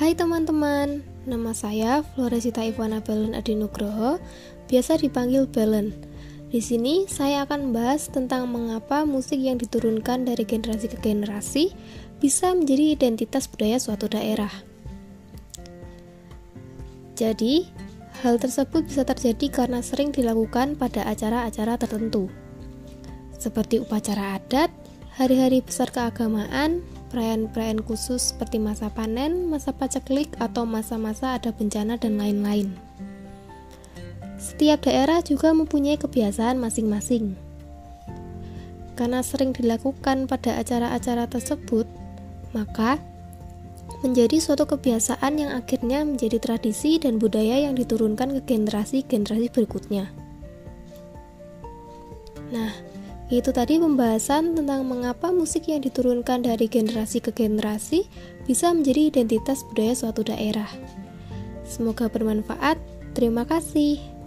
Hai teman-teman, nama saya Floresita Ivana Belen Adinugroho, biasa dipanggil Belen. Di sini saya akan membahas tentang mengapa musik yang diturunkan dari generasi ke generasi bisa menjadi identitas budaya suatu daerah. Jadi, hal tersebut bisa terjadi karena sering dilakukan pada acara-acara tertentu, seperti upacara adat, hari-hari besar keagamaan, perayaan-perayaan khusus seperti masa panen, masa paceklik, atau masa-masa ada bencana dan lain-lain. Setiap daerah juga mempunyai kebiasaan masing-masing. Karena sering dilakukan pada acara-acara tersebut, maka menjadi suatu kebiasaan yang akhirnya menjadi tradisi dan budaya yang diturunkan ke generasi-generasi berikutnya. Nah, itu tadi pembahasan tentang mengapa musik yang diturunkan dari generasi ke generasi bisa menjadi identitas budaya suatu daerah. Semoga bermanfaat. Terima kasih.